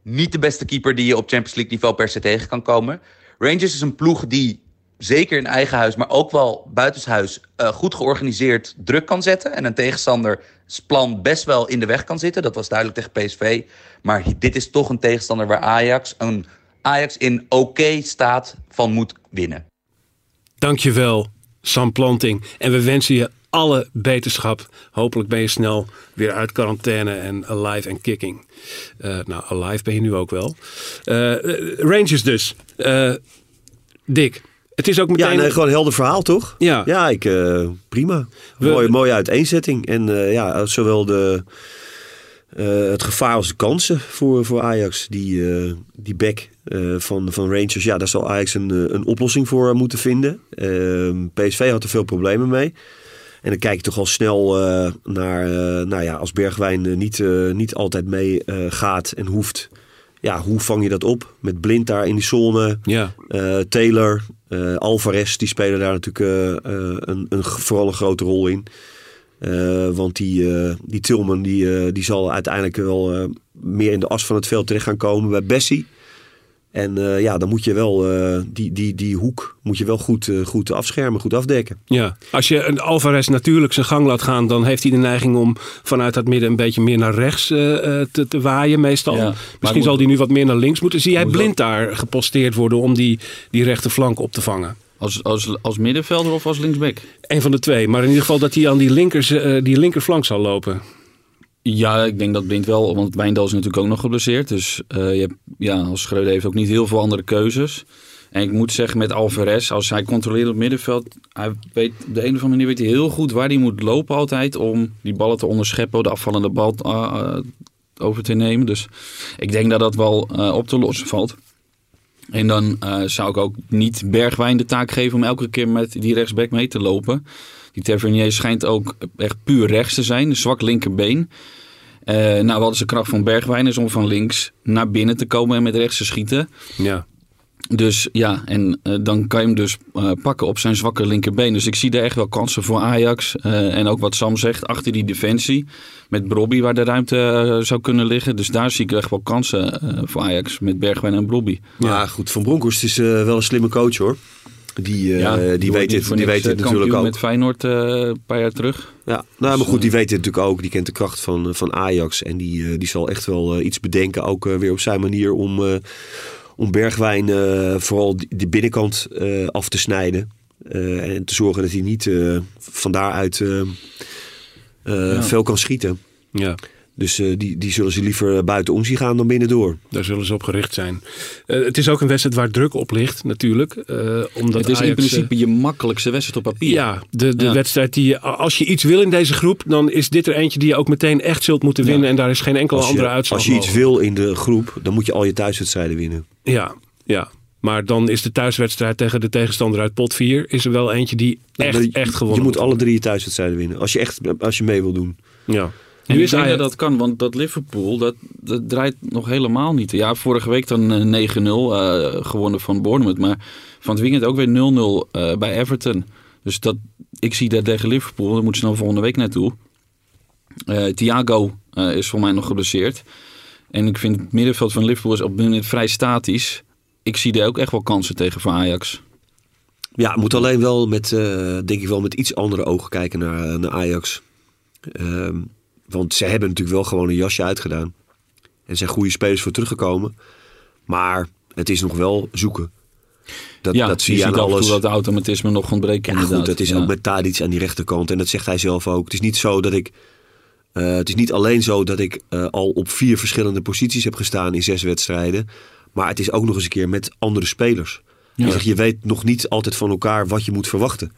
niet de beste keeper die je op Champions League niveau per se tegen kan komen. Rangers is een ploeg die zeker in eigen huis, maar ook wel buitenshuis uh, goed georganiseerd druk kan zetten. En een tegenstander plan best wel in de weg kan zitten. Dat was duidelijk tegen PSV. Maar dit is toch een tegenstander waar Ajax, een Ajax in oké staat van moet winnen. Dankjewel, Sam Planting. En we wensen je alle beterschap. Hopelijk ben je snel weer uit quarantaine en alive en kicking. Uh, nou, alive ben je nu ook wel. Uh, Rangers dus. Uh, Dick, het is ook meteen... Ja, nee, gewoon een helder verhaal, toch? Ja. Ja, ik, prima. We... Mooie, mooie uiteenzetting. En ja, zowel de... Uh, het gevaar als de kansen voor, voor Ajax. Die, uh, die back uh, van, van Rangers, ja, daar zal Ajax een, een oplossing voor moeten vinden. Ehm, PSV had er veel problemen mee. En dan kijk je toch al snel naar, nou ja, als Bergwijn niet, niet altijd mee gaat en hoeft. Ja, hoe vang je dat op? Met Blind daar in die zone. Ja. Taylor, Alvarez, die spelen daar natuurlijk een, een, vooral een grote rol in. Want die, die Tilman die, die zal uiteindelijk wel meer in de as van het veld terecht gaan komen. Bij Bessie en uh, ja, dan moet je wel uh, die, die, die hoek moet je wel goed, uh, goed afschermen, goed afdekken. Ja, als je een Alvarez natuurlijk zijn gang laat gaan, dan heeft hij de neiging om vanuit het midden een beetje meer naar rechts te, te, waaien meestal. Ja, Misschien zal hij nu wat meer naar links moeten. Zie jij blind daar geposteerd worden om die, die rechterflank op te vangen? Als, als, als middenvelder of als linksback? Een van de twee. Maar in ieder geval dat hij aan die, linkers, die linkerflank zal lopen. Ja, ik denk dat Blind wel, want Wijndal is natuurlijk ook nog geblesseerd. Dus uh, je hebt, ja, als Schreuder heeft ook niet heel veel andere keuzes. En ik moet zeggen, met Alvarez, als hij controleert op het middenveld, hij weet, op de een of andere manier weet hij heel goed waar hij moet lopen altijd om die ballen te onderscheppen, de afvallende bal uh, over te nemen. Dus ik denk dat dat wel uh, op te lossen valt. En dan zou ik ook niet Bergwijn de taak geven om elke keer met die rechtsback mee te lopen. Die Tavernier schijnt ook echt puur rechts te zijn, een zwak linkerbeen. Uh, nou, wat is de kracht van Bergwijn? Is om van links naar binnen te komen en met rechts te schieten. Ja. Dus ja, en uh, dan kan je hem dus uh, pakken op zijn zwakke linkerbeen. Dus ik zie daar echt wel kansen voor Ajax. en ook wat Sam zegt, achter die defensie. Met Brobby waar de ruimte zou kunnen liggen. Dus daar zie ik echt wel kansen voor Ajax met Bergwijn en Brobby. Ja, ja goed. Van Bronckhorst is wel een slimme coach hoor. Die, uh, ja, die, weet dit, die weet het natuurlijk ook. met Feyenoord uh, een paar jaar terug. Ja, nou, maar goed, die weet het natuurlijk ook. Die kent de kracht van, van Ajax. En die, uh, die zal echt wel iets bedenken, ook weer op zijn manier, om, om Bergwijn vooral die, die binnenkant af te snijden. en te zorgen dat hij niet van daaruit ja. veel kan schieten. Ja. Dus uh, die, die zullen ze liever buiten om zien gaan dan binnendoor. Daar zullen ze op gericht zijn. Uh, het is ook een wedstrijd waar druk op ligt, natuurlijk. Uh, omdat het is Ajax, in principe je makkelijkste wedstrijd op papier. Ja, de, de ja. wedstrijd die je, als je iets wil in deze groep, dan is dit er eentje die je ook meteen echt zult moeten winnen. Ja. En daar is geen enkele je, andere uitslag Als je iets wil in de groep, dan moet je al je thuiswedstrijden winnen. Ja, ja. Maar dan is de thuiswedstrijd tegen de tegenstander uit pot 4 is er wel eentje die echt, je, echt gewonnen Je moet alle drie je thuiswedstrijden winnen. Als je echt als je mee wil doen. Ja. En nu is hij dat kan, want dat Liverpool, dat, dat draait nog helemaal niet. Ja, vorige week dan 9-0 uh, gewonnen van Bournemouth. Maar van het weekend ook weer 0-0 uh, bij Everton. Dus dat, ik zie dat tegen Liverpool, daar moeten ze dan volgende week naartoe. Uh, Thiago is voor mij nog geblesseerd. En ik vind het middenveld van Liverpool is op dit moment vrij statisch. Ik zie daar ook echt wel kansen tegen voor Ajax. Ja, moet alleen wel met, denk ik wel, met iets andere ogen kijken naar, naar Ajax. Ehm, want ze hebben natuurlijk wel gewoon een jasje uitgedaan. En zijn goede spelers voor teruggekomen. Maar het is nog wel zoeken. Dat, ja, dat zie je, aan alles. dat automatisme nog ontbreekt. Ja, goed, dat is ja. ook met Tadic aan die rechterkant. En dat zegt hij zelf ook. Het is niet zo dat ik. Uh, het is niet alleen zo dat ik uh, al op vier verschillende posities heb gestaan in zes wedstrijden. Maar het is ook nog eens een keer met andere spelers. Ja. Je weet nog niet altijd van elkaar wat je moet verwachten.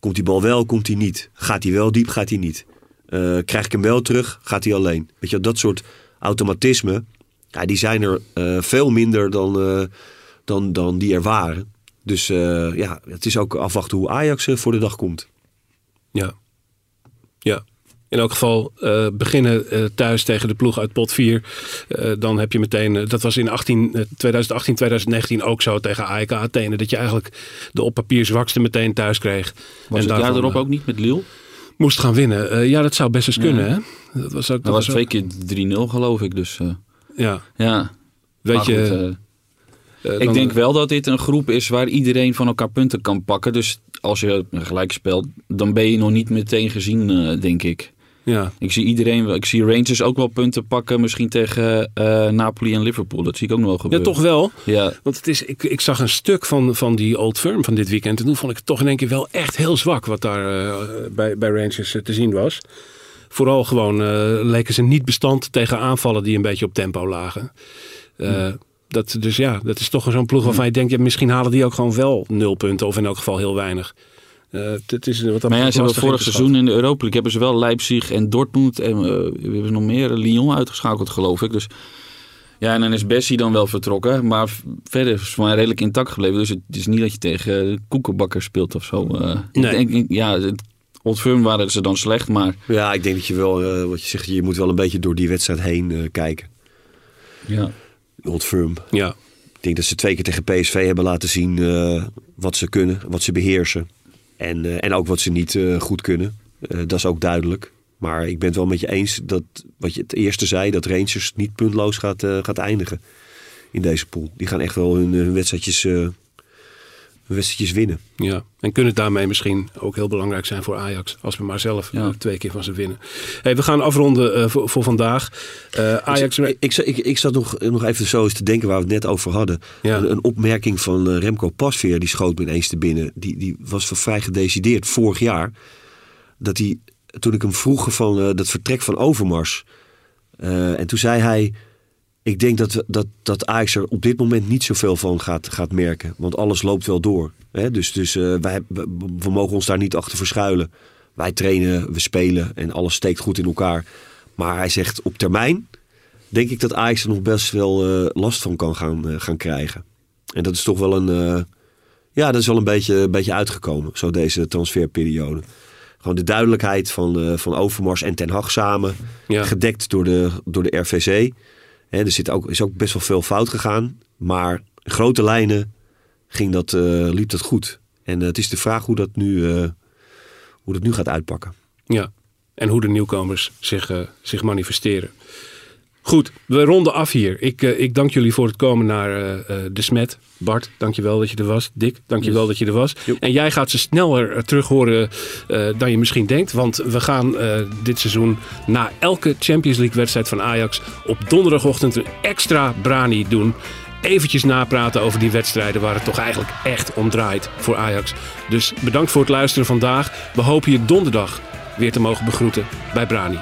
Komt die bal wel, komt hij niet? Gaat hij wel diep, gaat hij niet? Uh, krijg ik hem wel terug, gaat hij alleen. Weet je, dat soort automatismen, ja, die zijn er uh, veel minder dan, uh, dan, dan die er waren. Dus ja, het is ook afwachten hoe Ajax voor de dag komt. Ja, ja. In elk geval uh, beginnen uh, thuis tegen de ploeg uit pot 4. Uh, dan heb je meteen, dat was in 18, 2018, 2019 ook zo tegen AEK Athene. Dat je eigenlijk de op papier zwakste meteen thuis kreeg. Was en het jaar erop ook niet met Lille? Moest gaan winnen. Uh, ja, dat zou best eens kunnen. Ja. Hè? Dat was, ook, dat, dat was, twee keer 3-0 geloof ik. Dus, uh, ja. ja. Weet maar je... Goed, uh, ik denk wel dat dit een groep is waar iedereen van elkaar punten kan pakken. Dus als je gelijk speelt, dan ben je nog niet meteen gezien, denk ik. Ja. Ik zie iedereen, ik zie Rangers ook wel punten pakken, misschien tegen uh, Napoli en Liverpool. Dat zie ik ook nog wel gebeuren. Ja, toch wel. Ja. Want het is, ik, ik zag een stuk van, van die Old Firm van dit weekend. En toen vond ik het toch in één keer wel echt heel zwak wat daar uh, bij, bij Rangers uh, te zien was. Vooral gewoon leken ze niet bestand tegen aanvallen die een beetje op tempo lagen. Hmm. Dat, dus ja, dat is toch zo'n ploeg waarvan je denkt, ja, misschien halen die ook gewoon wel nul punten. Of in elk geval heel weinig. Uh, het is wat maar ja, ze hebben vorig seizoen in de Europa League hebben ze wel Leipzig en Dortmund en uh, we hebben nog meer Lyon uitgeschakeld geloof ik. Dus ja, en dan is Bessie dan wel vertrokken, maar verder is het mij redelijk intact gebleven. Dus het is niet dat je tegen koekenbakker speelt of zo. Uh, nee. ik denk, ja, het, Old Firm waren ze dan slecht, maar... Ja, ik denk dat je wel, wat je zegt, je moet wel een beetje door die wedstrijd heen kijken. Ja. Old Firm. Ja. Ik denk dat ze twee keer tegen PSV hebben laten zien wat ze kunnen, wat ze beheersen. En, uh, en ook wat ze niet uh, goed kunnen. Uh, dat is ook duidelijk. Maar ik ben het wel met je eens dat wat je het eerste zei, dat Rangers niet puntloos gaat, gaat eindigen in deze pool. Die gaan echt wel hun, hun wedstrijdjes, wedstrijdjes winnen. Ja, en kunnen daarmee misschien ook heel belangrijk zijn voor Ajax. Als we maar zelf ja. twee keer van ze winnen. Hey, we gaan afronden voor, voor, vandaag. Ajax... Ik, ik, ik, ik, zat nog, nog even zo eens te denken waar we het net over hadden. Ja. Een, een, opmerking van Remco Pasveer, die schoot me ineens te binnen. Die, die was vrij gedecideerd vorig jaar. Dat hij, toen ik hem vroeg van uh, dat vertrek van Overmars. Eh, en toen zei hij, ik denk dat, dat, dat Ajax er op dit moment niet zoveel van gaat, gaat merken. Want alles loopt wel door. Hè? Dus, dus eh, wij, we, we mogen ons daar niet achter verschuilen. Wij trainen, we spelen en alles steekt goed in elkaar. Maar hij zegt op termijn denk ik dat Ajax er nog best wel eh, last van kan gaan, eh, gaan krijgen. En dat is toch wel een, ja, dat is wel een beetje, een beetje uitgekomen, zo deze transferperiode. Gewoon de duidelijkheid van, van Overmars en Ten Hag samen, Ja. gedekt door de, door de RVC. Er zit ook, is ook best wel veel fout gegaan, maar in grote lijnen ging dat, eh, liep dat goed. En eh, het is de vraag hoe dat nu, eh, hoe dat nu gaat uitpakken. Ja, en hoe de nieuwkomers zich, zich manifesteren. Goed, we ronden af hier. Ik, eh, ik dank jullie voor het komen naar eh, De Smet. Bart, dankjewel dat je er was. Dick, dankjewel dat je er was. En jij gaat ze sneller terug horen dan je misschien denkt. Want we gaan dit seizoen na elke Champions League wedstrijd van Ajax... op donderdagochtend een extra brani doen. Eventjes napraten over die wedstrijden waar het toch eigenlijk echt om draait voor Ajax. Dus bedankt voor het luisteren vandaag. We hopen je donderdag weer te mogen begroeten bij Brani.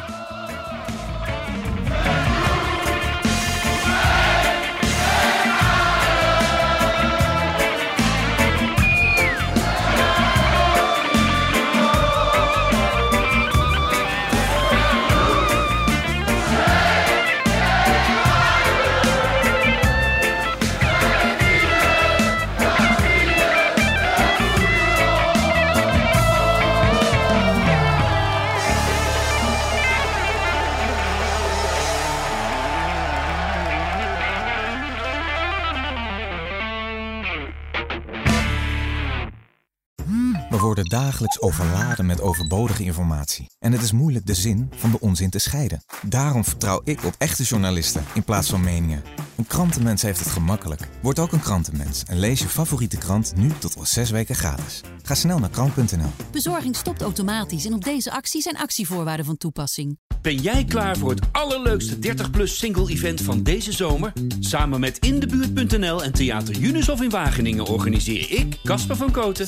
Overladen met overbodige informatie. En het is moeilijk de zin van de onzin te scheiden. Daarom vertrouw ik op echte journalisten in plaats van meningen. Een krantenmens heeft het gemakkelijk. Word ook een krantenmens en lees je favoriete krant nu tot al zes weken gratis. Ga snel naar krant.nl. Bezorging stopt automatisch en op deze actie zijn actievoorwaarden van toepassing. Ben jij klaar voor het allerleukste 30-plus single-event van deze zomer? Samen met Indebuurt.nl en Theater Unisof in Wageningen organiseer ik, Casper van Koten,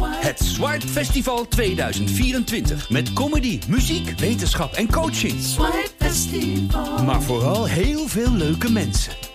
het Swipe Festival 2024. Met comedy, muziek, wetenschap en coaching. Maar vooral heel veel leuke mensen.